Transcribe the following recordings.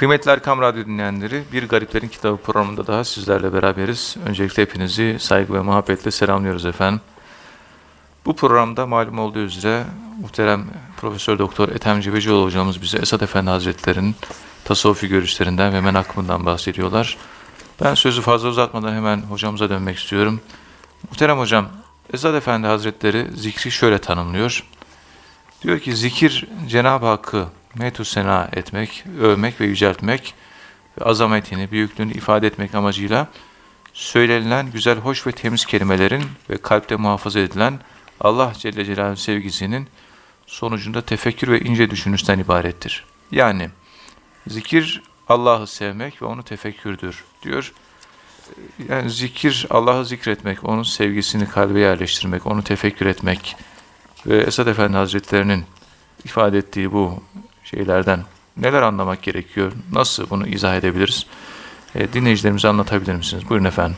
Kıymetli Erkam Radyo dinleyenleri, Bir Gariplerin Kitabı programında daha sizlerle beraberiz. Öncelikle hepinizi saygı ve muhabbetle selamlıyoruz efendim. Bu programda malum olduğu üzere muhterem Profesör Doktor Ethem Cebecioğlu hocamız bize Esad Efendi Hazretleri'nin tasavvufi görüşlerinden ve menakımından bahsediyorlar. Ben sözü fazla uzatmadan hemen hocamıza dönmek istiyorum. Muhterem hocam, Esad Efendi Hazretleri zikri şöyle tanımlıyor. Diyor ki zikir Cenab-ı Hakk'ı metü sena etmek, övmek ve yüceltmek ve azametini, büyüklüğünü ifade etmek amacıyla söylenilen güzel, hoş ve temiz kelimelerin ve kalpte muhafaza edilen Allah Celle Celaluhu sevgisinin sonucunda tefekkür ve ince düşünüşten ibarettir. Yani zikir Allah'ı sevmek ve onu tefekkürdür diyor. Yani zikir Allah'ı zikretmek, onun sevgisini kalbe yerleştirmek, onu tefekkür etmek ve Esad Efendi Hazretlerinin ifade ettiği bu şeylerden neler anlamak gerekiyor? Nasıl bunu izah edebiliriz? E, dinleyicilerimize anlatabilir misiniz? Buyurun efendim.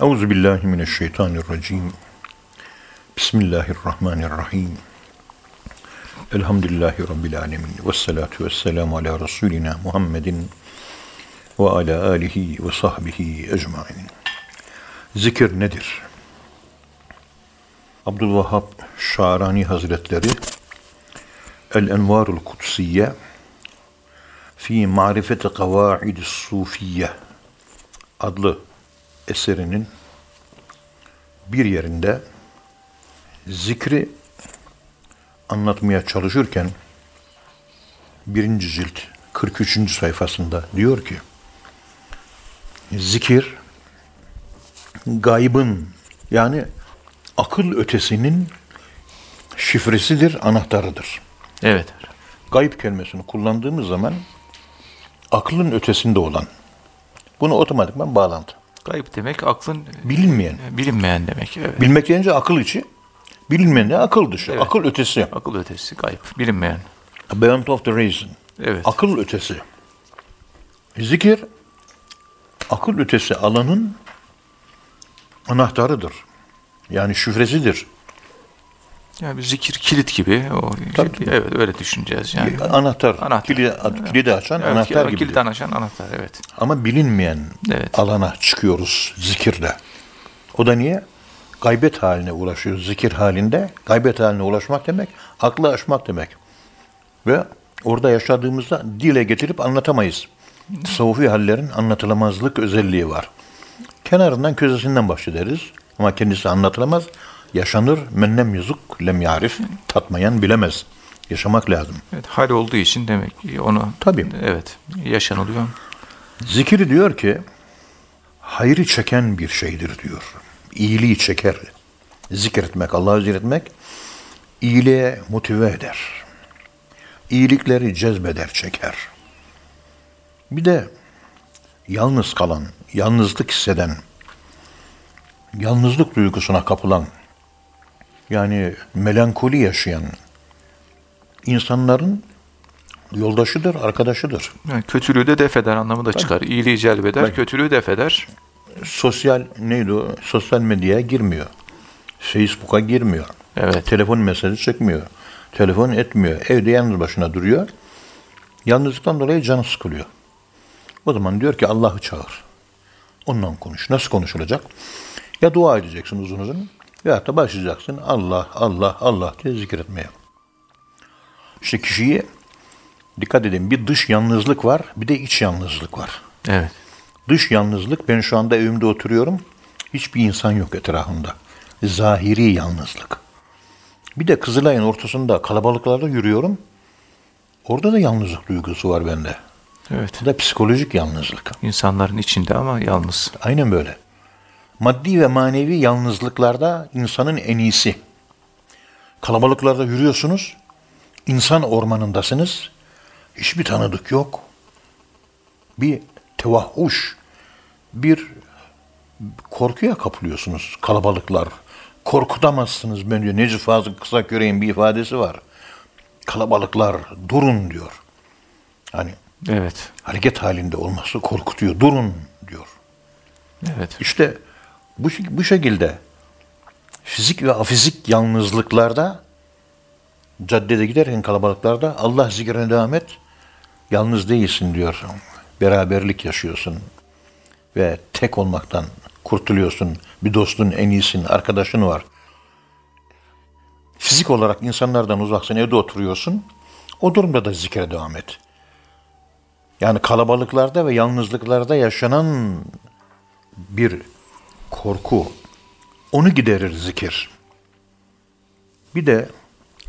Euzu billahi mineşşeytanirracim. Bismillahirrahmanirrahim. Elhamdülillahi rabbil alamin. Ves salatu vesselamu ala rasulina Muhammedin ve ala alihi ve sahbihi ecmaîn. Zikir nedir? Abdülvahhab Şarani Hazretleri Envarul Kutsiye fi Marifeti Kavaidis Sufiye adlı eserinin bir yerinde zikri anlatmaya çalışırken birinci cilt 43. sayfasında diyor ki zikir gaybın yani akıl ötesinin şifresidir, anahtarıdır. Evet. Gayb kelimesini kullandığımız zaman aklın ötesinde olan. Bunu otomatikman bağlantı. Gayb demek aklın Bilinmeyen. bilinmeyen demek. Evet. Bilmek deyince akıl içi, bilinmeyen de akıl dışı, Evet. akıl ötesi. Akıl ötesi, gayb, bilinmeyen. Beyond of the reason. Evet. Akıl ötesi. Zikir, akıl ötesi alanın anahtarıdır. Yani şifresidir. Yani bir zikir kilit gibi. O, Tabii, tabii. Evet öyle düşüneceğiz yani. Anahtar. Anahtar. Kilidi, kilidi açan Evet, anahtar gibi. Kilit açan anahtar evet. Ama bilinmeyen Evet. alana çıkıyoruz zikirde. O da niye? Gaybet haline ulaşıyoruz zikir halinde. Gaybet haline ulaşmak demek, aklı aşmak demek. Ve orada yaşadığımızda dile getirip anlatamayız. Tasavvufi hallerin anlatılamazlık özelliği var. Kenarından köşesinden bahsederiz ama kendisi anlatılamaz. Yaşanır, mennem yüzük lem yarif, tatmayan bilemez. Yaşamak lazım. Evet, hal olduğu için demek ki onu Tabii. evet yaşanılıyor. Zikir diyor ki hayrı çeken bir şeydir diyor. İyiliği çeker. Zikretmek, Allah'ı zikretmek iyiliğe motive eder. İyilikleri cezbeder, çeker. Bir de yalnız kalan, yalnızlık hisseden, yalnızlık duygusuna kapılan, yani melankoli yaşayan insanların yoldaşıdır, arkadaşıdır. Yani kötülüğü de def eder anlamı da çıkar. İyiliği celbeder, kötülüğü def eder. sosyal neydi o? Sosyal medyaya girmiyor. Facebook'a girmiyor. Evet. Telefon mesajı çekmiyor. Telefon etmiyor. Evde yalnız başına duruyor. Yalnızlıktan dolayı canı sıkılıyor. O zaman diyor ki Allah'ı çağır. Ondan konuş. Nasıl konuşulacak? Ya dua edeceksin uzun uzun ya da başlayacaksın Allah, Allah, Allah diye zikretmeye. İşte kişiyi dikkat edin bir dış yalnızlık var bir de iç yalnızlık var. Evet. Dış yalnızlık, ben şu anda evimde oturuyorum. Hiçbir insan yok etrafımda. Zahiri yalnızlık. Bir de Kızılay'ın ortasında kalabalıklarda yürüyorum. Orada da yalnızlık duygusu var bende. Evet. Bu da psikolojik yalnızlık. İnsanların içinde ama yalnız. Aynen böyle. Maddi ve manevi yalnızlıklarda insanın en iyisi. Kalabalıklarda yürüyorsunuz, insan ormanındasınız, hiçbir tanıdık yok. Bir tevahhuş, bir korkuya kapılıyorsunuz kalabalıklar. Korkutamazsınız ben diyor. Necip Fazıl Kısaküre'nin bir ifadesi var. Kalabalıklar durun diyor. Hani Evet. hareket halinde olması korkutuyor. Durun diyor. Evet. İşte bu, bu şekilde fizik ve afizik yalnızlıklarda caddede giderken kalabalıklarda Allah zikrine devam et. Yalnız değilsin diyor. Beraberlik yaşıyorsun. Ve tek olmaktan kurtuluyorsun. Bir dostun en iyisin, arkadaşın var. Fizik olarak insanlardan uzaksın, evde oturuyorsun. O durumda da zikre devam et. Yani kalabalıklarda ve yalnızlıklarda yaşanan bir korku, onu giderir zikir. Bir de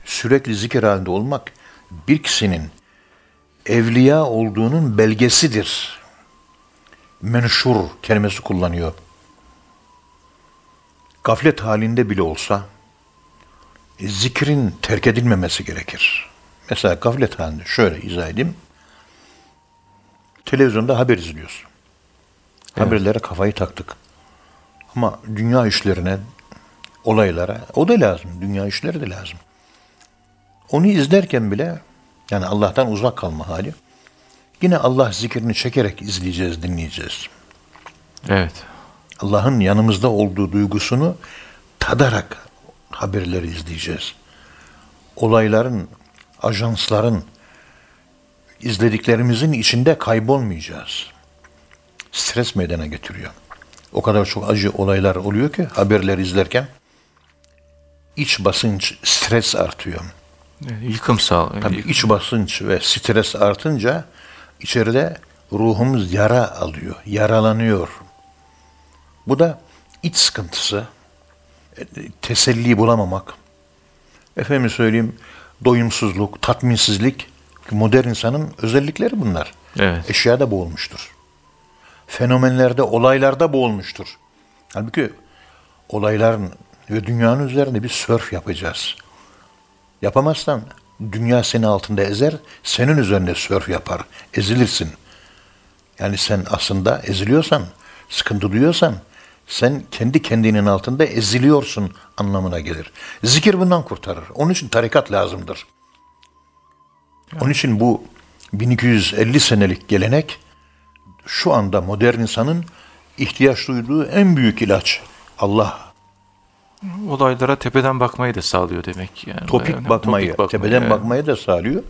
sürekli zikir halinde olmak bir kişinin evliya olduğunun belgesidir. Menşur kelimesi kullanıyor. Gaflet halinde bile olsa e, zikrin terk edilmemesi gerekir. Mesela gaflet halinde şöyle izah edeyim. Televizyonda haber izliyorsun. Haberlere kafayı taktık. Ama dünya işlerine, olaylara o da lazım. Dünya işleri de lazım. Onu izlerken bile yani Allah'tan uzak kalma hali. Yine Allah zikrini çekerek izleyeceğiz, dinleyeceğiz. Evet. Allah'ın yanımızda olduğu duygusunu tadarak haberleri izleyeceğiz. Olayların, ajansların, izlediklerimizin içinde kaybolmayacağız. Stres meydana getiriyor. O kadar çok acı olaylar oluyor ki haberleri izlerken iç basınç, stres artıyor. Yıkım sağ. Tabii iç basınç ve stres artınca içeride ruhumuz yara alıyor, yaralanıyor. Bu da iç sıkıntısı, e, teselli bulamamak. Efendim söyleyeyim, doyumsuzluk, tatminsizlik modern insanın özellikleri bunlar. Evet. Eşyada boğulmuştur. Fenomenlerde, olaylarda boğulmuştur. Halbuki olayların ve dünyanın üzerinde bir sörf yapacağız. Yapamazsan dünya seni altında ezer, senin üzerinde sörf yapar. Ezilirsin. Yani sen aslında eziliyorsan, sıkıntı duyuyorsan, sen kendi kendinin altında eziliyorsun anlamına gelir. Zikir bundan kurtarır. Onun için tarikat lazımdır. Onun için bu 1250 senelik gelenek şu anda modern insanın ihtiyaç duyduğu en büyük ilaç. Allah Olaylara tepeden bakmayı da sağlıyor demek yani. topik Yani bakmayı, topik bakmayı, tepeden evet. bakmayı da sağlıyor.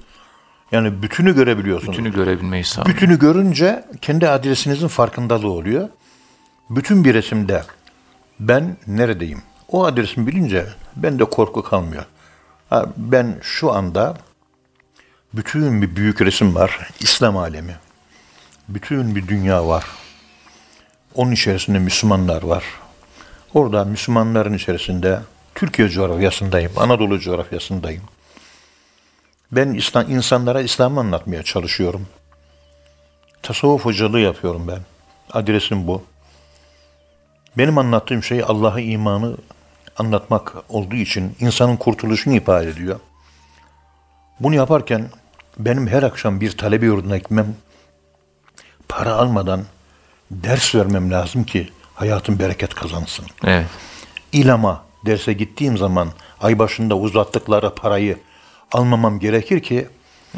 Yani bütünü görebiliyorsun. Bütünü görebilmeyi sağlıyor. Bütünü görünce kendi adresinizin farkındalığı oluyor. Bütün bir resimde ben neredeyim? O adresimi bilince bende korku kalmıyor. Ha, ben şu anda bütün bir büyük resim var. İslam alemi. Bütün bir dünya var. Onun içerisinde Müslümanlar var. Orada Müslümanların içerisinde Türkiye coğrafyasındayım, Anadolu coğrafyasındayım. Ben İslam, insanlara İslam'ı anlatmaya çalışıyorum. Tasavvuf hocalığı yapıyorum ben. Adresim bu. Benim anlattığım şey Allah'a imanı anlatmak olduğu için insanın kurtuluşunu ifade ediyor. Bunu yaparken benim her akşam bir talebe yurduna gitmem, para almadan ders vermem lazım ki hayatım bereket kazansın. Evet. İlama derse gittiğim zaman ay başında uzattıkları parayı almamam gerekir ki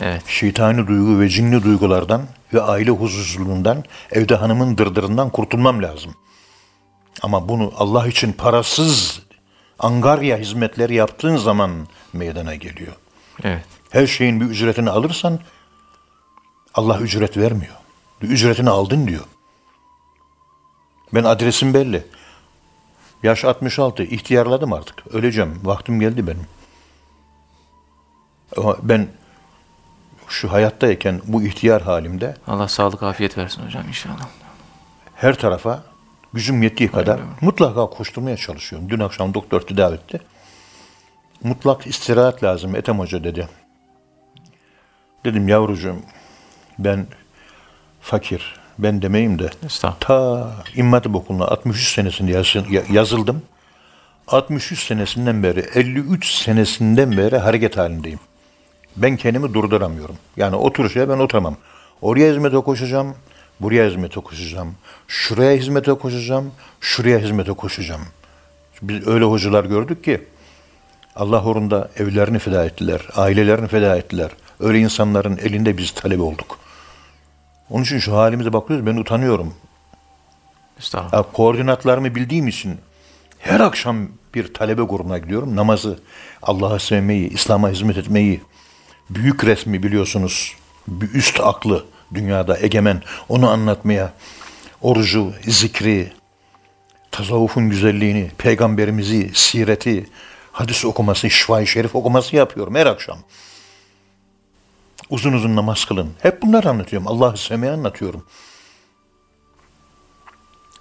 Evet. şeytani duygu ve cinli duygulardan ve aile huzursuzluğundan, evde hanımın dırdırından kurtulmam lazım. Ama bunu Allah için parasız angarya hizmetleri yaptığın zaman meydana geliyor. Evet. Her şeyin bir ücretini alırsan Allah ücret vermiyor. Ücretini aldın diyor. Ben adresim belli. Yaş 66. ihtiyarladım artık. Öleceğim. Vaktim geldi benim. Ama ben şu hayattayken bu ihtiyar halimde Allah sağlık afiyet versin hocam inşallah. her tarafa gücüm yettiği kadar mutlaka koşturmaya çalışıyorum. Dün akşam doktor tedavi etti. Mutlak istirahat lazım Ethem Hoca dedi. Dedim yavrucuğum ben fakir, ben demeyim de ta İmam Hatip Okulu'na 63 senesinde yazı- ya- yazıldım. 63 senesinden beri, 53 senesinden beri hareket halindeyim. Ben kendimi durduramıyorum. Yani otur şeye ben oturamam. Oraya hizmete koşacağım, buraya hizmete koşacağım. Şuraya hizmete koşacağım, şuraya hizmete koşacağım. Biz öyle hocalar gördük ki Allah uğrunda evlerini feda ettiler, ailelerini feda ettiler. Öyle insanların elinde biz talebe olduk. Onun için şu halimize bakıyoruz, ben utanıyorum. Estağfurullah. Ya, koordinatlarımı bildiğim için her akşam bir talebe grubuna gidiyorum. Namazı, Allah'ı sevmeyi, İslam'a hizmet etmeyi, büyük resmi biliyorsunuz. bir üst aklı dünyada egemen onu anlatmaya orucu, zikri, tasavvufun güzelliğini, peygamberimizi, sireti, hadis okuması, şifai şerif okuması yapıyorum her akşam. Uzun uzun namaz kılın. Hep bunları anlatıyorum. Allah'ı sevmeyi anlatıyorum.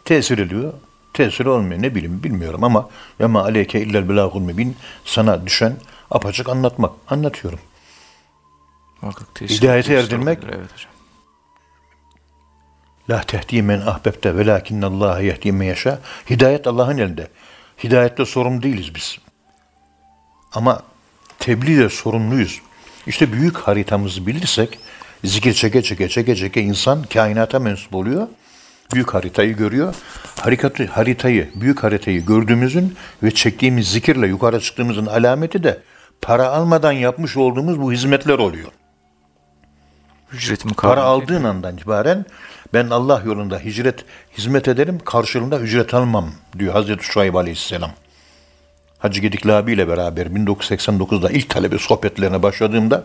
Tesir ediyor. Tesir olmuyor. Ne bileyim bilmiyorum ama ya ma aleyke illel belagul mübin sana düşen apaçık anlatmak. Anlatıyorum. Muhakkak tesir- Hidayete erdirmek- olabilir, Evet hocam. La tehdi men ahbebte velakinnallaha yehdi men yaşa. Hidayet Allah'ın elinde. Hidayette sorumlu değiliz biz. Ama tebliğde sorumluyuz. İşte büyük haritamızı bilirsek zikir çeke çeke çeke çeke insan kainata mensup oluyor. Büyük haritayı görüyor. Harikatı, haritayı, büyük haritayı gördüğümüzün ve çektiğimiz zikirle yukarı çıktığımızın alameti de para almadan yapmış olduğumuz bu hizmetler oluyor. Ücreti Para mukabil. aldığın andan itibaren ben Allah yolunda hicret hizmet ederim karşılığında ücret almam diyor Hazreti Şuayb Aleyhisselam. Hacı Gedikli abiyle beraber 1989'da ilk talebe sohbetlerine başladığımda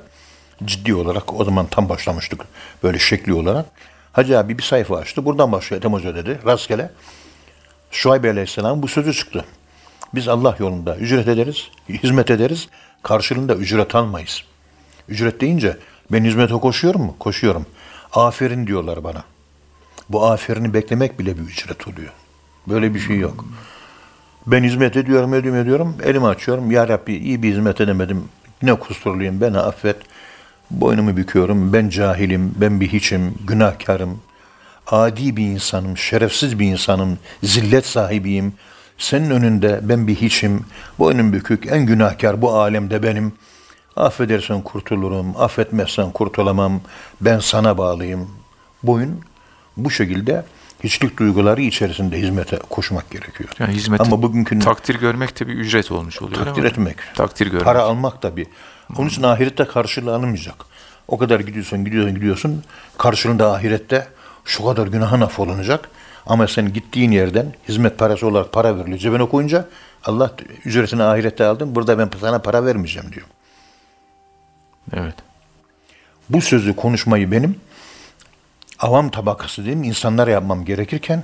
ciddi olarak o zaman tam başlamıştık böyle şekli olarak. Hacı abi bir sayfa açtı. Buradan başlıyor Ethem Hoca dedi. Rastgele. Şuayb Aleyhisselam bu sözü çıktı. Biz Allah yolunda ücret ederiz, hizmet ederiz. Karşılığında ücret almayız. Ücret deyince ben hizmete koşuyorum mu? Koşuyorum. Aferin diyorlar bana. Bu aferini beklemek bile bir ücret oluyor. Böyle bir şey yok. Ben hizmet ediyorum, ediyorum, ediyorum. Elimi açıyorum. Ya Rabbi iyi bir hizmet edemedim. Ne kusurluyum, beni affet. Boynumu büküyorum. Ben cahilim, ben bir hiçim, günahkarım. Adi bir insanım, şerefsiz bir insanım, zillet sahibiyim. Senin önünde ben bir hiçim, boynum bükük, en günahkar bu alemde benim. Affedersen kurtulurum, affetmezsen kurtulamam. Ben sana bağlıyım. Boyun bu şekilde hiçlik duyguları içerisinde hizmete koşmak gerekiyor. Yani hizmeti Ama bugünkü takdir görmek de bir ücret olmuş oluyor. takdir etmek. Takdir görmek. Para almak tabii. Onun için ahirette karşılığı alınmayacak. O kadar gidiyorsun, gidiyorsun, gidiyorsun. Karşılığında ahirette şu kadar günahın affolunacak. Ama sen gittiğin yerden hizmet parası olarak para veriliyor. Cebine koyunca Allah ücretini ahirette aldın. Burada ben sana para vermeyeceğim diyor. Evet. Bu sözü konuşmayı benim avam tabakası diyeyim insanlar yapmam gerekirken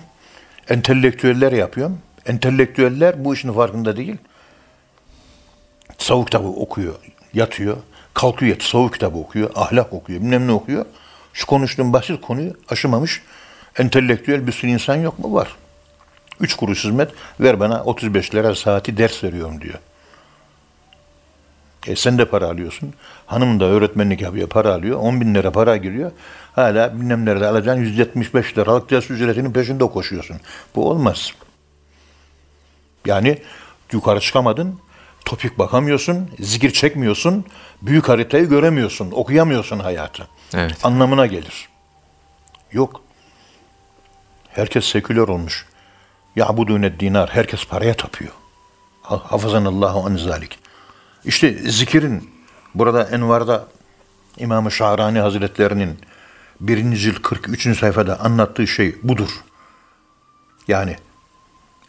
entelektüeller yapıyorum. Entelektüeller bu işin farkında değil. Tasavvuf kitabı okuyor, yatıyor, kalkıyor, tasavvuf kitabı okuyor, ahlak okuyor, bilmem ne okuyor. Şu konuştuğum basit konuyu aşamamış entelektüel bir sürü insan yok mu? Var. Üç kuruş hizmet ver bana 35 lira saati ders veriyorum diyor. E sen de para alıyorsun. Hanım da öğretmenlik yapıyor, para alıyor. 10 bin lira para giriyor. Hala bilmem nerede alacağın 175 liralık ders ücretinin peşinde koşuyorsun. Bu olmaz. Yani yukarı çıkamadın, topik bakamıyorsun, zikir çekmiyorsun, büyük haritayı göremiyorsun, okuyamıyorsun hayatı. Evet. Anlamına gelir. Yok. Herkes seküler olmuş. Ya bu dinar. Herkes paraya tapıyor. Ha- Hafızanallahu an zalik. İşte zikirin burada Envar'da İmam-ı Şahrani Hazretlerinin birinci cilt 43. sayfada anlattığı şey budur. Yani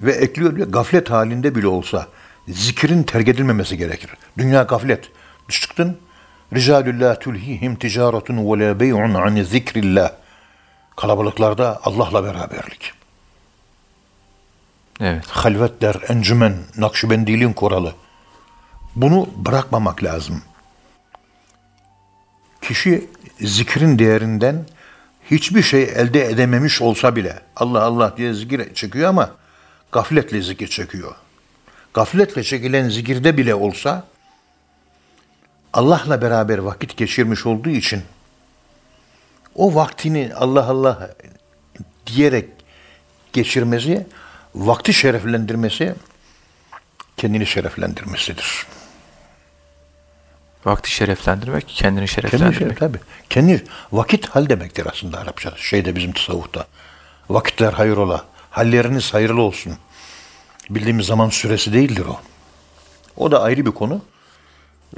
ve ekliyor diyor gaflet halinde bile olsa zikrin terk edilmemesi gerekir. Dünya gaflet. Çıktın Ricalullah tulhihim ticaretun ve la bey'un an zikrillah. Kalabalıklarda Allah'la beraberlik. Evet. Halvetler, encümen, Nakşibendiliğin kuralı. Bunu bırakmamak lazım. Kişi zikrin değerinden hiçbir şey elde edememiş olsa bile Allah Allah diye zikir çekiyor ama gafletle zikir çekiyor. Gafletle çekilen zikirde bile olsa Allah'la beraber vakit geçirmiş olduğu için o vaktini Allah Allah diyerek geçirmesi, vakti şereflendirmesi kendini şereflendirmesidir. Vakti şereflendirmek, kendini Kendi şereflendirmek. şeref tabii. Kendi vakit hal demektir aslında Arapça. Şeyde bizim tasavvufta. Vakitler hayrola. Halleriniz hayırlı olsun. Bildiğimiz zaman süresi değildir o. O da ayrı bir konu.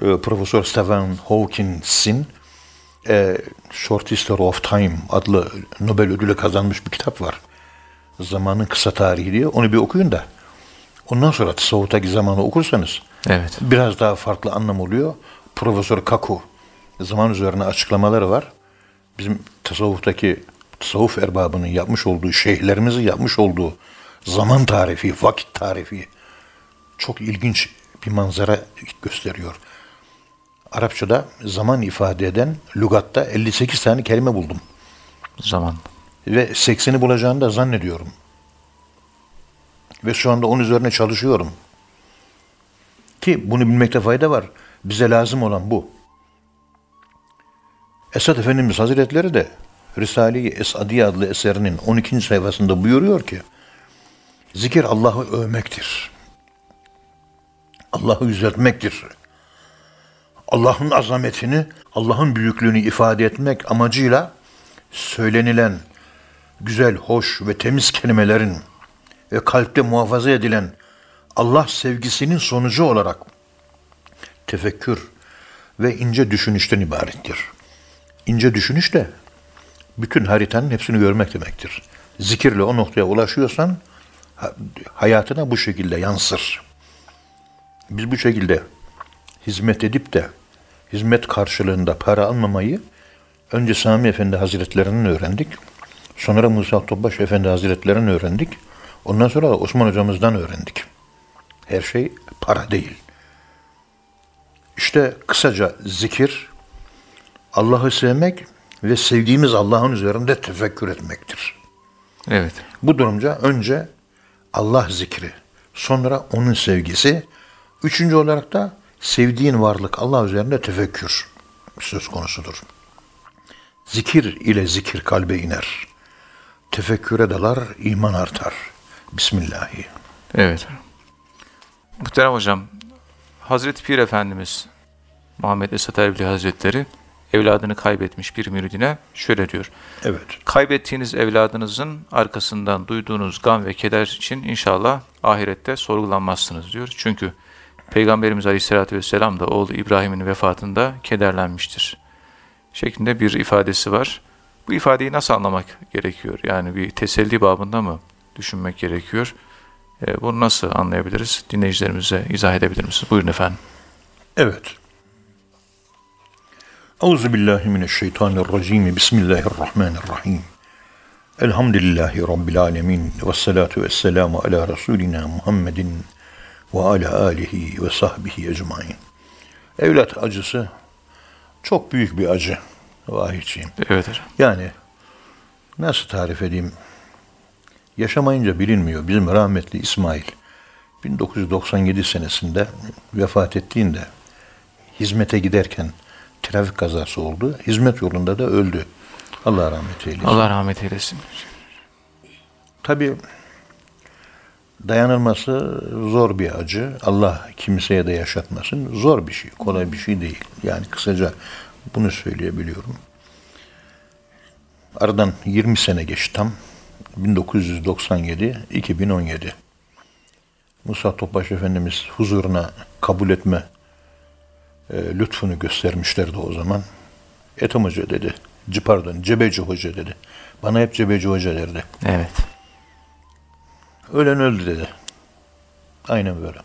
Ee, Profesör Stephen Hawkins'in e, Short History of Time adlı Nobel ödülü kazanmış bir kitap var. Zamanın kısa tarihi diye. Onu bir okuyun da. Ondan sonra tasavvuftaki zamanı okursanız Evet. biraz daha farklı anlam oluyor. Profesör Kaku zaman üzerine açıklamaları var. bizim tasavvuftaki tasavvuf erbabının yapmış olduğu, şeyhlerimizin yapmış olduğu zaman tarifi, vakit tarifi çok ilginç bir manzara gösteriyor. Arapçada zaman ifade eden lügatta 58 tane kelime buldum. Zaman. Ve 80'i bulacağını da zannediyorum. Ve şu anda onun üzerine çalışıyorum. Ki bunu bilmekte fayda var. Bize lazım olan bu. Esad Efendimiz Hazretleri de Risale-i Esadiye adlı eserinin 12. sayfasında buyuruyor ki Zikir Allah'ı övmektir. Allah'ı yüceltmektir. Allah'ın azametini, Allah'ın büyüklüğünü ifade etmek amacıyla söylenilen güzel, hoş ve temiz kelimelerin ve kalpte muhafaza edilen Allah sevgisinin sonucu olarak tefekkür ve ince düşünüşten ibarettir. İnce düşünüş de bütün haritanın hepsini görmek demektir. Zikirle o noktaya ulaşıyorsan hayatına bu şekilde yansır. Biz bu şekilde hizmet edip de hizmet karşılığında para almamayı önce Sami Efendi Hazretleri'nin öğrendik. Sonra Musa Topbaş Efendi Hazretleri'nin öğrendik. Ondan sonra da Osman hocamızdan öğrendik. Her şey para değil. İşte kısaca zikir, Allah'ı sevmek ve sevdiğimiz Allah'ın üzerinde tefekkür etmektir. Evet. Bu durumca önce Allah zikri, sonra onun sevgisi, üçüncü olarak da sevdiğin varlık Allah üzerinde tefekkür söz konusudur. Zikir ile zikir kalbe iner. Tefekküre dalar, iman artar. Bismillahi. Evet. Muhterem hocam, Hazreti Pir Efendimiz Muhammed Esat Erbil Hazretleri evladını kaybetmiş bir müridine şöyle diyor. Evet. Kaybettiğiniz evladınızın arkasından duyduğunuz gam ve keder için inşallah ahirette sorgulanmazsınız diyor. Çünkü Peygamberimiz Aleyhisselatü Vesselam da oğlu İbrahim'in vefatında kederlenmiştir. Şeklinde bir ifadesi var. Bu ifadeyi nasıl anlamak gerekiyor? Yani bir teselli babında mı düşünmek gerekiyor? E, bunu nasıl anlayabiliriz? Dinleyicilerimize izah edebilir misiniz? Buyurun efendim. Evet. Euzu billahi mineşşeytanirracim. Bismillahirrahmanirrahim. Elhamdülillahi rabbil alamin ve salatu vesselamu ala rasulina Muhammedin ve ala alihi ve sahbihi ecmaîn. Evlat acısı çok büyük bir acı vahiyciğim. Evet hocam. Yani nasıl tarif edeyim? Yaşamayınca bilinmiyor. Bizim rahmetli İsmail 1997 senesinde vefat ettiğinde hizmete giderken trafik kazası oldu. Hizmet yolunda da öldü. Allah rahmet eylesin. Allah rahmet eylesin. Tabii dayanılması zor bir acı. Allah kimseye de yaşatmasın. Zor bir şey, kolay bir şey değil. Yani kısaca bunu söyleyebiliyorum. Aradan 20 sene geçti tam. 1997-2017. Musa Topbaş Efendimiz huzuruna kabul etme e, lütfunu göstermişlerdi o zaman. Ethem Hoca dedi. Pardon, Cebeci Hoca dedi. Bana hep Cebeci Hoca derdi. Evet. Ölen öldü dedi. Aynen böyle.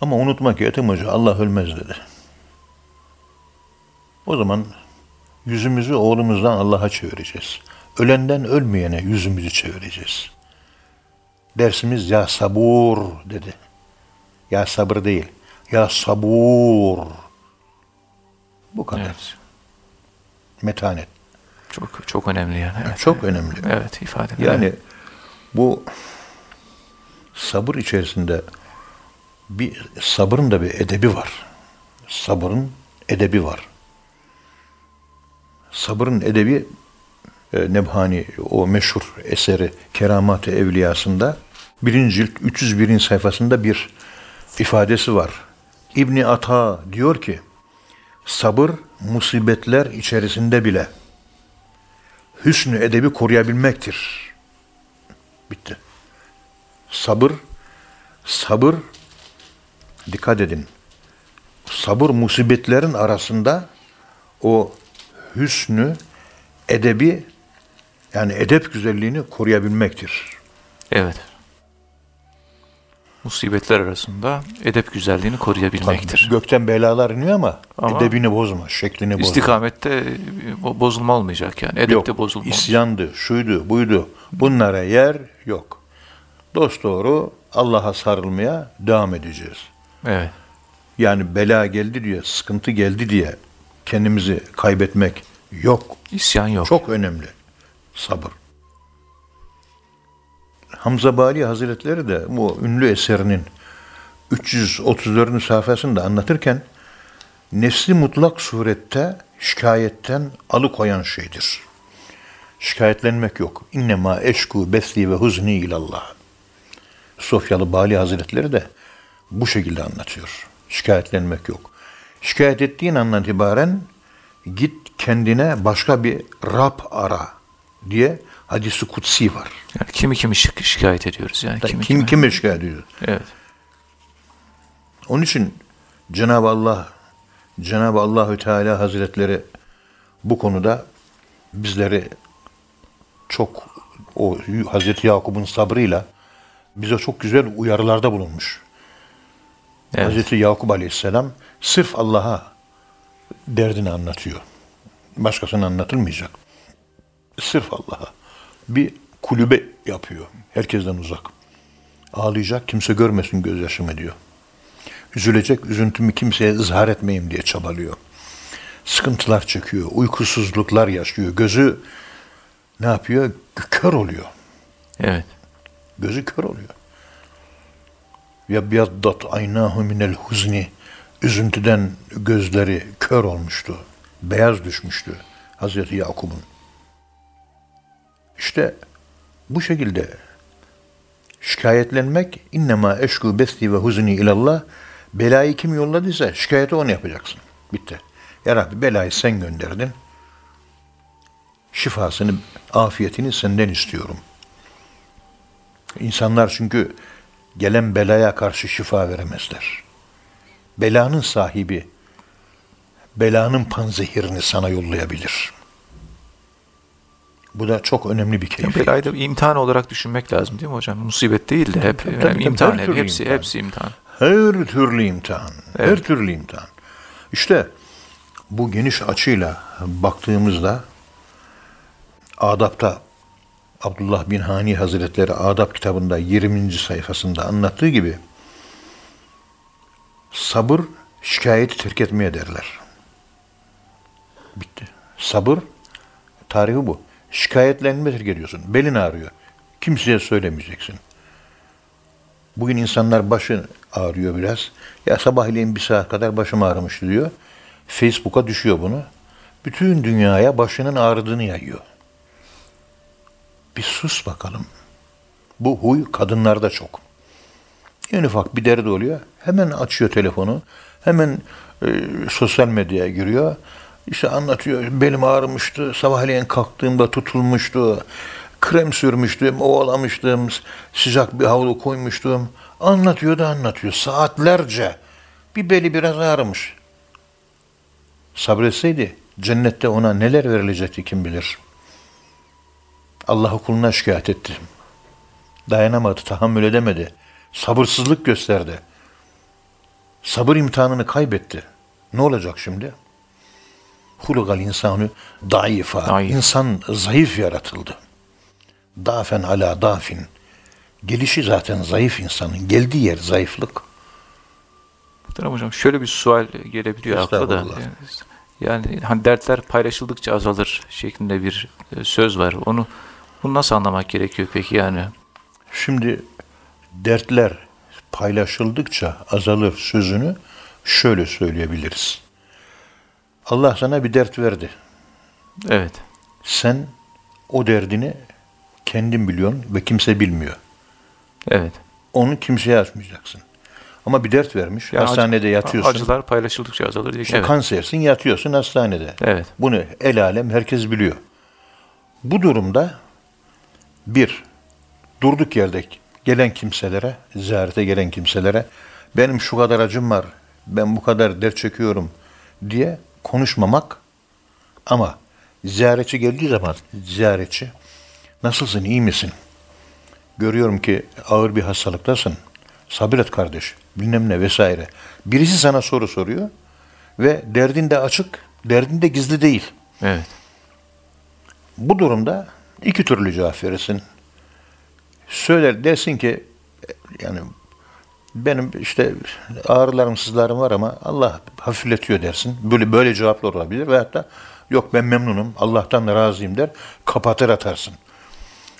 Ama unutma ki Ethem Hoca Allah ölmez dedi. O zaman yüzümüzü oğlumuzdan Allah'a çevireceğiz. Ölenden ölmeyene yüzümüzü çevireceğiz. Dersimiz ya sabur dedi. Ya sabır değil. Ya sabur. Bu kadar. Evet. Metanet. Çok çok önemli yani. Evet. Çok önemli. Evet ifade. Yani bu sabır içerisinde bir sabrın da bir edebi var. Sabrın edebi var. Sabrın edebi Nebhani o meşhur eseri Keramat-ı Evliyasında birinci cilt 301. sayfasında bir ifadesi var. İbni Ata diyor ki sabır musibetler içerisinde bile hüsnü edebi koruyabilmektir. Bitti. Sabır, sabır, dikkat edin. Sabır musibetlerin arasında o hüsnü, edebi, yani edep güzelliğini koruyabilmektir. Evet. musibetler arasında edep güzelliğini koruyabilmektir. Gökten belalar iniyor ama, Ama- edebini bozma, şeklini bozma. İstikamette e, bo- bozulma olmayacak yani. Edepte Yok, bozulma isyandı, şuydu, buydu. Bunlara yer yok. Dost doğru Allah'a sarılmaya devam edeceğiz. Evet. Yani bela geldi diye, sıkıntı geldi diye kendimizi kaybetmek yok. İsyan yok. Çok önemli. Sabır. Hamza Bali Hazretleri de bu ünlü eserinin 334. sayfasında anlatırken nefsi mutlak surette şikayetten alıkoyan şeydir. Şikayetlenmek yok. İnnemâ eşku besli ve huzni ilallah. Sofyalı Bali Hazretleri de bu şekilde anlatıyor. Şikayetlenmek yok. Şikayet ettiğin andan itibaren git kendine başka bir Rab ara diye hadisi kutsi var. Yani kimi kimi şik- şikayet ediyoruz yani. Kim, Kimi kim kimi. kime şikayet ediyor? Evet. Onun için Cenab-ı Allah Cenab-ı Allahü Teala Hazretleri bu konuda bizleri çok o Hazreti Yakup'un sabrıyla bize çok güzel uyarılarda bulunmuş. Evet. Hazreti Yakup Aleyhisselam sırf Allah'a derdini anlatıyor. Başkasına anlatılmayacak. Sırf Allah'a. Bir kulübe yapıyor. Herkesten uzak. Ağlayacak kimse görmesin gözyaşımı diyor. Üzülecek üzüntümü kimseye ızhar etmeyeyim diye çabalıyor. Sıkıntılar çekiyor. Uykusuzluklar yaşıyor. Gözü ne yapıyor? Kör oluyor. Evet. Gözü kör oluyor. Ya biyaddat aynahu minel huzni üzüntüden gözleri kör olmuştu. Beyaz düşmüştü Hazreti Yakup'un. İşte bu şekilde şikayetlenmek innema eşku besti ve huzni ilallah belayı kim yolladıysa şikayeti onu yapacaksın. Bitti. Ya Rabbi belayı sen gönderdin. Şifasını, afiyetini senden istiyorum. İnsanlar çünkü gelen belaya karşı şifa veremezler. Belanın sahibi belanın panzehirini sana yollayabilir. Bu da çok önemli bir Yani keyif. belayı da bir imtihan olarak düşünmek lazım değil mi hocam? Musibet değil de hep tabii, yani tabii. imtihan. Her türlü hepsi, imtihan. hepsi imtihan. Her türlü imtihan. Her Evet. türlü imtihan. İşte bu geniş açıyla baktığımızda Adap'ta Abdullah bin Hani Hazretleri Adap kitabında 20. sayfasında anlattığı gibi sabır şikayeti terk etmeye derler. Bitti. Sabır tarihi bu. Şikayetlenme terk ediyorsun. Belin ağrıyor. Kimseye söylemeyeceksin. Bugün insanlar başı ağrıyor biraz. Ya sabahleyin bir saat kadar başım ağrımış diyor. Facebook'a düşüyor bunu. Bütün dünyaya başının ağrıdığını yayıyor. Bir sus bakalım. Bu huy kadınlarda çok. En ufak bir derdi oluyor. Hemen açıyor telefonu. Hemen e, sosyal medyaya giriyor. İşte anlatıyor. Belim ağrımıştı. Sabahleyin kalktığımda tutulmuştu. Krem sürmüştüm, ovalamıştım. Sıcak bir havlu koymuştum. Anlatıyor da anlatıyor. Saatlerce. Bir beli biraz ağrımış. Sabretseydi cennette ona neler verilecekti kim bilir. Allah'ı kuluna şikayet etti. Dayanamadı, tahammül edemedi. Sabırsızlık gösterdi. Sabır imtihanını kaybetti. Ne olacak şimdi? Hulugal insanı daifa. Daif. İnsan zayıf yaratıldı. Dafen ala dafin. Gelişi zaten zayıf insanın. Geldiği yer zayıflık. Muhterem hocam şöyle bir sual gelebiliyor akla da. Yani hani dertler paylaşıldıkça azalır şeklinde bir e, söz var. Onu bunu nasıl anlamak gerekiyor peki yani? Şimdi dertler paylaşıldıkça azalır sözünü şöyle söyleyebiliriz. Allah sana bir dert verdi. Evet. Sen o derdini kendin biliyorsun ve kimse bilmiyor. Evet. Onu kimseye açmayacaksın. Ama bir dert vermiş. Yani hastanede acı- yatıyorsun. Acılar paylaşıldıkça azalır diye. İşte Evet. kansersin yatıyorsun hastanede. Evet. Bunu el alem herkes biliyor. Bu durumda bir, durduk yerde gelen kimselere, ziyarete gelen kimselere benim şu kadar acım var, ben bu kadar dert çekiyorum diye konuşmamak ama ziyaretçi geldiği zaman ziyaretçi nasılsın, iyi misin? Görüyorum ki ağır bir hastalıktasın. Sabret kardeş. Bilmem ne vesaire. Birisi sana soru soruyor ve derdin de açık, derdin de gizli değil. Evet. Bu durumda iki türlü cevap verirsin. Söyler dersin ki yani benim işte ağrılarım, sızlarım var ama Allah hafifletiyor dersin. Böyle böyle cevaplar olabilir veyahut da yok ben memnunum, Allah'tan razıyım der, kapatır atarsın.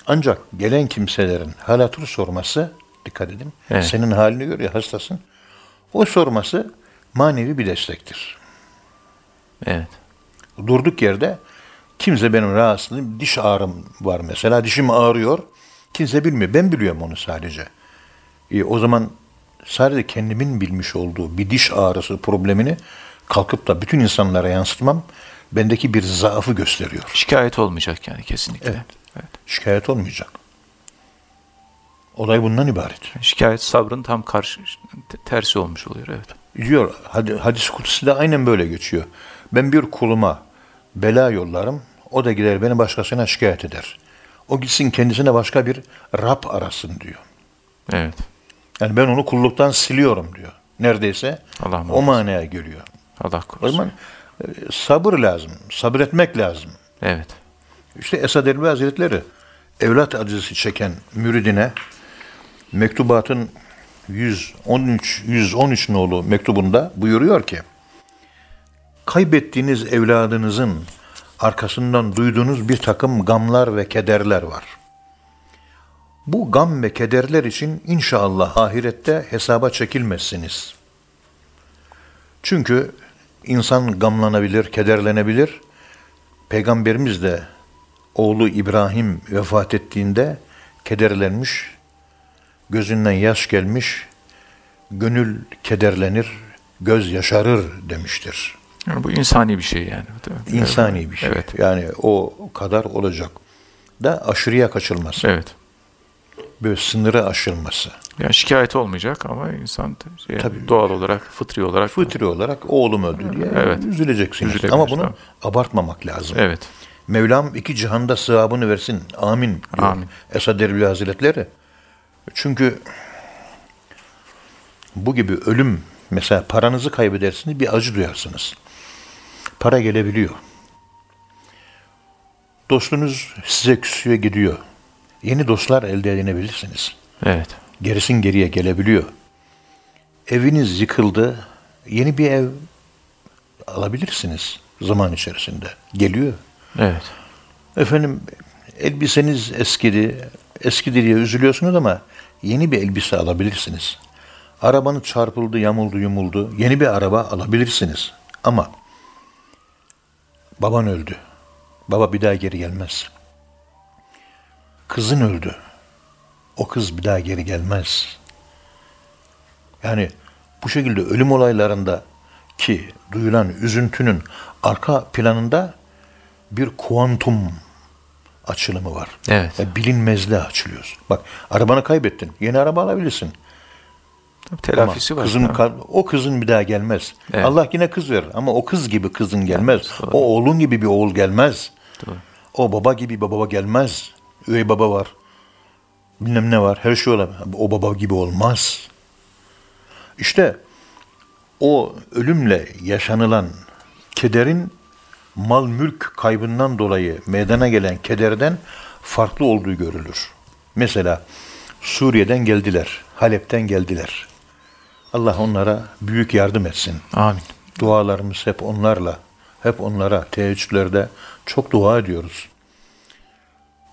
Ancak gelen kimselerin halatır sorması, dikkat edin, Evet. senin halini görüyor hastasın. O sorması manevi bir destektir. Evet. Durduk yerde kimse benim rahatsızlığım, diş ağrım var mesela, dişim ağrıyor. Kimse bilmiyor. Ben biliyorum onu sadece. E, o zaman sadece kendimin bilmiş olduğu bir diş ağrısı problemini kalkıp da bütün insanlara yansıtmam bendeki bir zaafı gösteriyor. Şikayet olmayacak yani kesinlikle. Evet. Evet. Şikayet olmayacak. Olay bundan ibaret. Şikayet sabrın tam karşı te- tersi olmuş oluyor. Evet. Diyor hadi, hadis kutusu da aynen böyle geçiyor. Ben bir kuluma bela yollarım, o da gider beni başkasına şikayet eder. O gitsin kendisine başka bir Rab arasın diyor. Evet. Yani ben onu kulluktan siliyorum diyor. Neredeyse Allah o manaya geliyor. Allah O korusun. zaman e, sabır lazım, sabretmek lazım. Evet. İşte Esad Erbil Hazretleri evlat acısı çeken müridine mektubatın 113 113 nolu mektubunda buyuruyor ki kaybettiğiniz evladınızın arkasından duyduğunuz bir takım gamlar ve kederler var. Bu gam ve kederler için inşallah ahirette hesaba çekilmezsiniz. Çünkü insan gamlanabilir, kederlenebilir. Peygamberimiz de oğlu İbrahim vefat ettiğinde kederlenmiş, gözünden yaş gelmiş, gönül kederlenir, göz yaşarır demiştir. Yani bu insani bir şey yani. İnsani bir şey. Evet. Yani o kadar olacak. Da aşırıya kaçılması. Evet. Böyle sınırı aşılması. Yani şikayet olmayacak ama insan yani Tabii. doğal olarak, fıtri olarak Fıtri olarak oğlum öldü diye Evet. üzüleceksiniz. Üzülebilir, Ama bunu tamam. abartmamak lazım. Evet. Mevlam iki cihanda sevabını versin. Amin. diyor Amin. Esad Erbil Hazretleri. Çünkü bu gibi ölüm mesela paranızı kaybedersiniz bir acı duyarsınız. Para gelebiliyor. Dostunuz size küsüyor gidiyor. Yeni dostlar elde edinebilirsiniz. Evet. Gerisin geriye gelebiliyor. Eviniz yıkıldı. Yeni bir ev alabilirsiniz zaman içerisinde. Geliyor. Evet. Efendim elbiseniz eskidi, eskidi diye üzülüyorsunuz ama yeni bir elbise alabilirsiniz. Arabanız çarpıldı, yamuldu, yumuldu. Yeni bir araba alabilirsiniz. Ama baban öldü. Baba bir daha geri gelmez. Kızın öldü. O kız bir daha geri gelmez. Yani bu şekilde ölüm olaylarında ki duyulan üzüntünün arka planında bir kuantum açılımı var. Evet. Ve bilinmezliğe açılıyoruz. Bak arabanı kaybettin. Yeni araba alabilirsin. Tabii telafisi Ama var. Kızın, Tabii. o kızın bir daha gelmez. Evet. Allah yine kız verir ama o kız gibi kızın gelmez. doğru. O oğlun gibi bir oğul gelmez. Doğru. O baba gibi bir baba gelmez. Üvey baba var. Bilmem ne var. Her şey olabilir. O baba gibi olmaz. İşte o ölümle yaşanılan kederin mal mülk kaybından dolayı meydana gelen kederden farklı olduğu görülür. Mesela Suriye'den geldiler, Halep'ten geldiler. Allah onlara büyük yardım etsin. Amin. Dualarımız hep onlarla, hep onlara teheccüdlerde çok dua ediyoruz.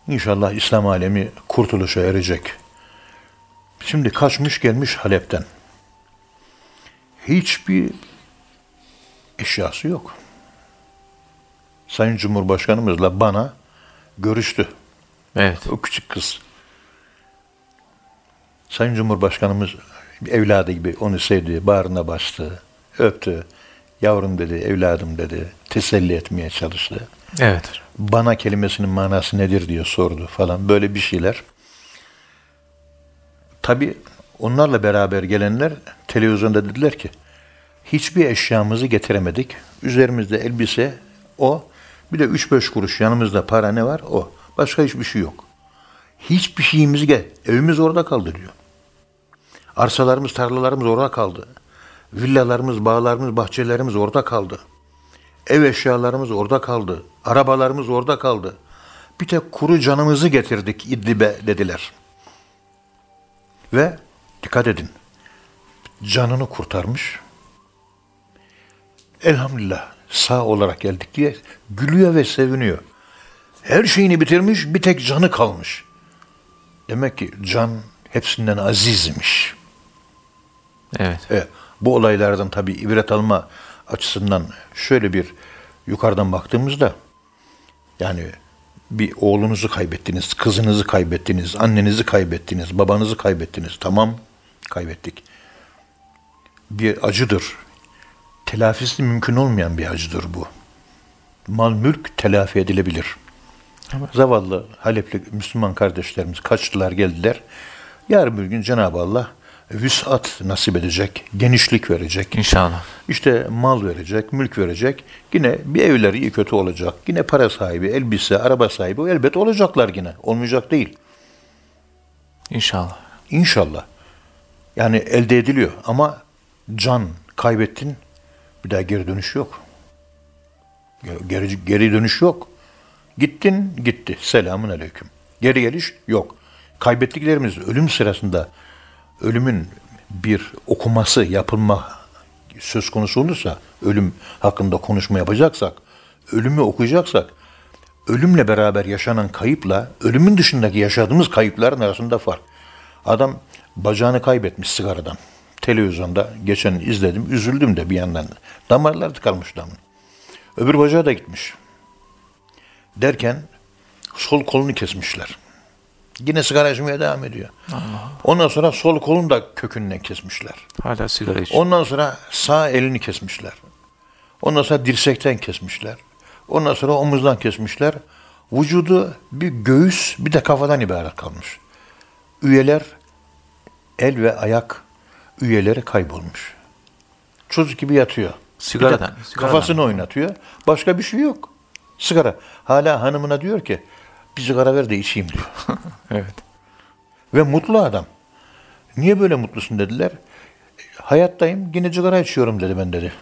İnşallah İslam alemi kurtuluşa erecek. Şimdi kaçmış gelmiş Halep'ten. Hiçbir eşyası yok. Sayın Cumhurbaşkanımızla bana görüştü. Evet. O küçük kız. Sayın Cumhurbaşkanımız evladı gibi onu sevdi, bağrına bastı, öptü. Yavrum dedi, evladım dedi, teselli etmeye çalıştı. Evet. Bana kelimesinin manası nedir diye sordu falan böyle bir şeyler. Tabi onlarla beraber gelenler televizyonda dediler ki hiçbir eşyamızı getiremedik. Üzerimizde elbise o. Bir de 3-5 kuruş yanımızda para ne var o. Başka hiçbir şey yok. Hiçbir şeyimizi gel. Evimiz orada kaldı diyor. Arsalarımız, tarlalarımız orada kaldı. Villalarımız, bağlarımız, bahçelerimiz orada kaldı. Ev eşyalarımız orada kaldı. Arabalarımız orada kaldı. Bir tek kuru canımızı getirdik İdlib'e dediler. Ve dikkat edin. Canını kurtarmış. Elhamdülillah sağ olarak geldik diye gülüyor ve seviniyor. Her şeyini bitirmiş, bir tek canı kalmış. Demek ki can hepsinden azizmiş. Evet. E, bu olaylardan tabii ibret alma açısından şöyle bir yukarıdan baktığımızda yani bir oğlunuzu kaybettiniz, kızınızı kaybettiniz, annenizi kaybettiniz, babanızı kaybettiniz. Tamam kaybettik. Bir acıdır. Telafisi mümkün olmayan bir acıdır bu. Mal mülk telafi edilebilir. Zavallı Halepli Müslüman kardeşlerimiz kaçtılar geldiler. Yarın bir gün Cenab-ı Allah vüsat nasip edecek, genişlik verecek. İnşallah. İşte mal verecek, mülk verecek. Yine bir evleri iyi kötü olacak. Yine para sahibi, elbise, araba sahibi elbet olacaklar yine. Olmayacak değil. İnşallah. İnşallah. Yani elde ediliyor ama can kaybettin bir daha geri dönüş yok. Geri, geri dönüş yok. Gittin gitti. Selamun aleyküm. Geri geliş yok. Kaybettiklerimiz ölüm sırasında ölümün bir okuması yapılma söz konusu olursa ölüm hakkında konuşma yapacaksak ölümü okuyacaksak ölümle beraber yaşanan kayıpla ölümün dışındaki yaşadığımız kayıpların arasında fark. Adam bacağını kaybetmiş sigaradan. Televizyonda geçen izledim, üzüldüm de bir yandan. Damarlar tıkanmış damın. Öbür bacağı da gitmiş. Derken sol kolunu kesmişler. Yine sigara içmeye devam ediyor. Ondan sonra sol kolunu da kökünden kesmişler. Hala sigara içiyor. Ondan sonra sağ elini kesmişler. Ondan sonra dirsekten kesmişler. Ondan sonra omuzdan kesmişler. Vücudu bir göğüs bir de kafadan ibaret kalmış. Üyeler el ve ayak üyeleri kaybolmuş. Çocuk gibi yatıyor. Sigaradan, sigaradan. Kafasını oynatıyor. Başka bir şey yok. Sigara. Hala hanımına diyor ki bir sigara ver de içeyim diyor. Evet. Ve mutlu adam. Niye böyle mutlusun dediler. Hayattayım yine sigara içiyorum dedi ben dedi.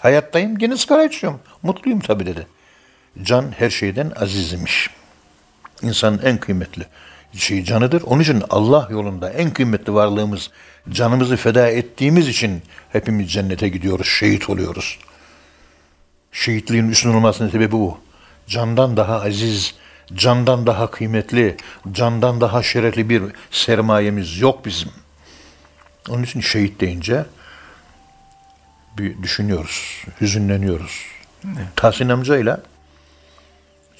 Hayattayım yine sigara içiyorum. Mutluyum tabii dedi. Can her şeyden azizmiş. İnsanın en kıymetli şey canıdır. Onun için Allah yolunda en kıymetli varlığımız canımızı feda ettiğimiz için hepimiz cennete gidiyoruz, şehit oluyoruz. Şehitliğin üstün olmasının sebebi bu. Candan daha aziz, candan daha kıymetli, candan daha şerefli bir sermayemiz yok bizim. Onun için şehit deyince bir düşünüyoruz, hüzünleniyoruz. Tahsin amcayla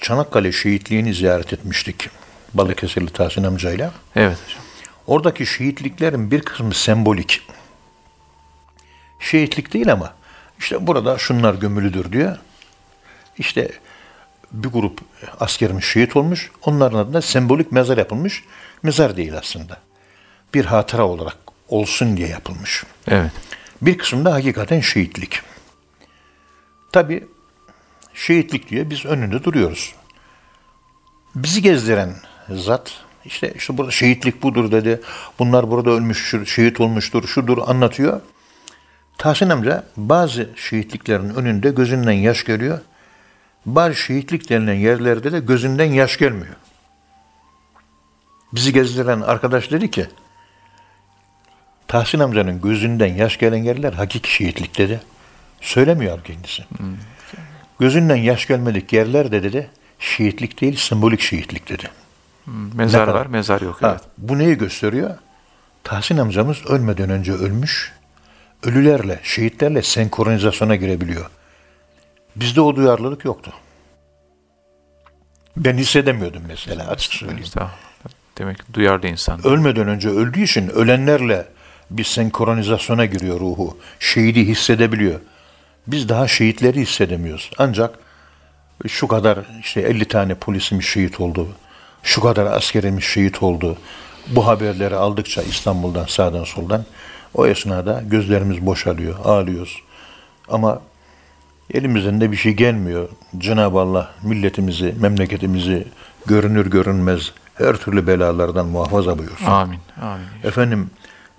Çanakkale şehitliğini ziyaret etmiştik. Balıkesirli Tahsin amcayla. Evet hocam. Oradaki şehitliklerin bir kısmı sembolik. Şehitlik değil ama işte burada şunlar gömülüdür diyor. İşte bir grup askerimiz şehit olmuş. Onların adına sembolik mezar yapılmış. Mezar değil aslında. Bir hatıra olarak olsun diye yapılmış. Evet. Bir kısmı da hakikaten şehitlik. Tabi şehitlik diye biz önünde duruyoruz. Bizi gezdiren zat işte işte burada şehitlik budur dedi. Bunlar burada ölmüş, şehit olmuştur, şudur anlatıyor. Tahsin amca bazı şehitliklerin önünde gözünden yaş geliyor. Bazı şehitlik denilen yerlerde de gözünden yaş gelmiyor. Bizi gezdiren arkadaş dedi ki Tahsin amcanın gözünden yaş gelen yerler hakiki şehitlik dedi. Söylemiyor kendisi. Gözünden yaş gelmedik yerler de dedi şehitlik değil sembolik şehitlik dedi. Hmm, Mezar var, mezar yok. Ha, Evet. Bu neyi gösteriyor? Tahsin amcamız ölmeden önce ölmüş, ölülerle, şehitlerle senkronizasyona girebiliyor. Bizde o duyarlılık yoktu. Ben hissedemiyordum mesela açık söyleyeyim. Demek ki duyarlı insan. Ölmeden önce öldüğü için ölenlerle bir senkronizasyona giriyor ruhu. Şehidi hissedebiliyor. Biz daha şehitleri hissedemiyoruz. Ancak şu kadar işte 50 tane polisimiz şehit oldu. Şu kadar askerimiz şehit oldu. Bu haberleri aldıkça İstanbul'dan sağdan soldan o esnada gözlerimiz boşalıyor, ağlıyoruz. Ama elimizden de bir şey gelmiyor. Cenab-ı Allah milletimizi, memleketimizi görünür görünmez her türlü belalardan muhafaza buyursun. Amin. Amin. Efendim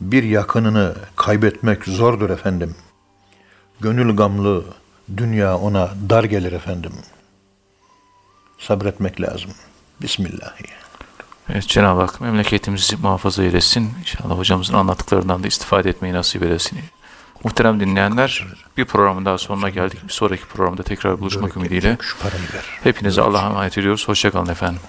Bir yakınını kaybetmek zordur efendim. Gönül gamlı, dünya ona dar gelir efendim. Sabretmek lazım. Bismillahirrahmanirrahim. Evet, Cenab-ı Hak memleketimizi muhafaza eylesin. İnşallah hocamızın anlattıklarından da istifade etmeyi nasip eylesin. Muhterem dinleyenler, bir programın daha sonuna geldik. Bir sonraki programda tekrar buluşmak ümidiyle. Hepinize Allah'a emanet ediyoruz. Hoşçakalın efendim.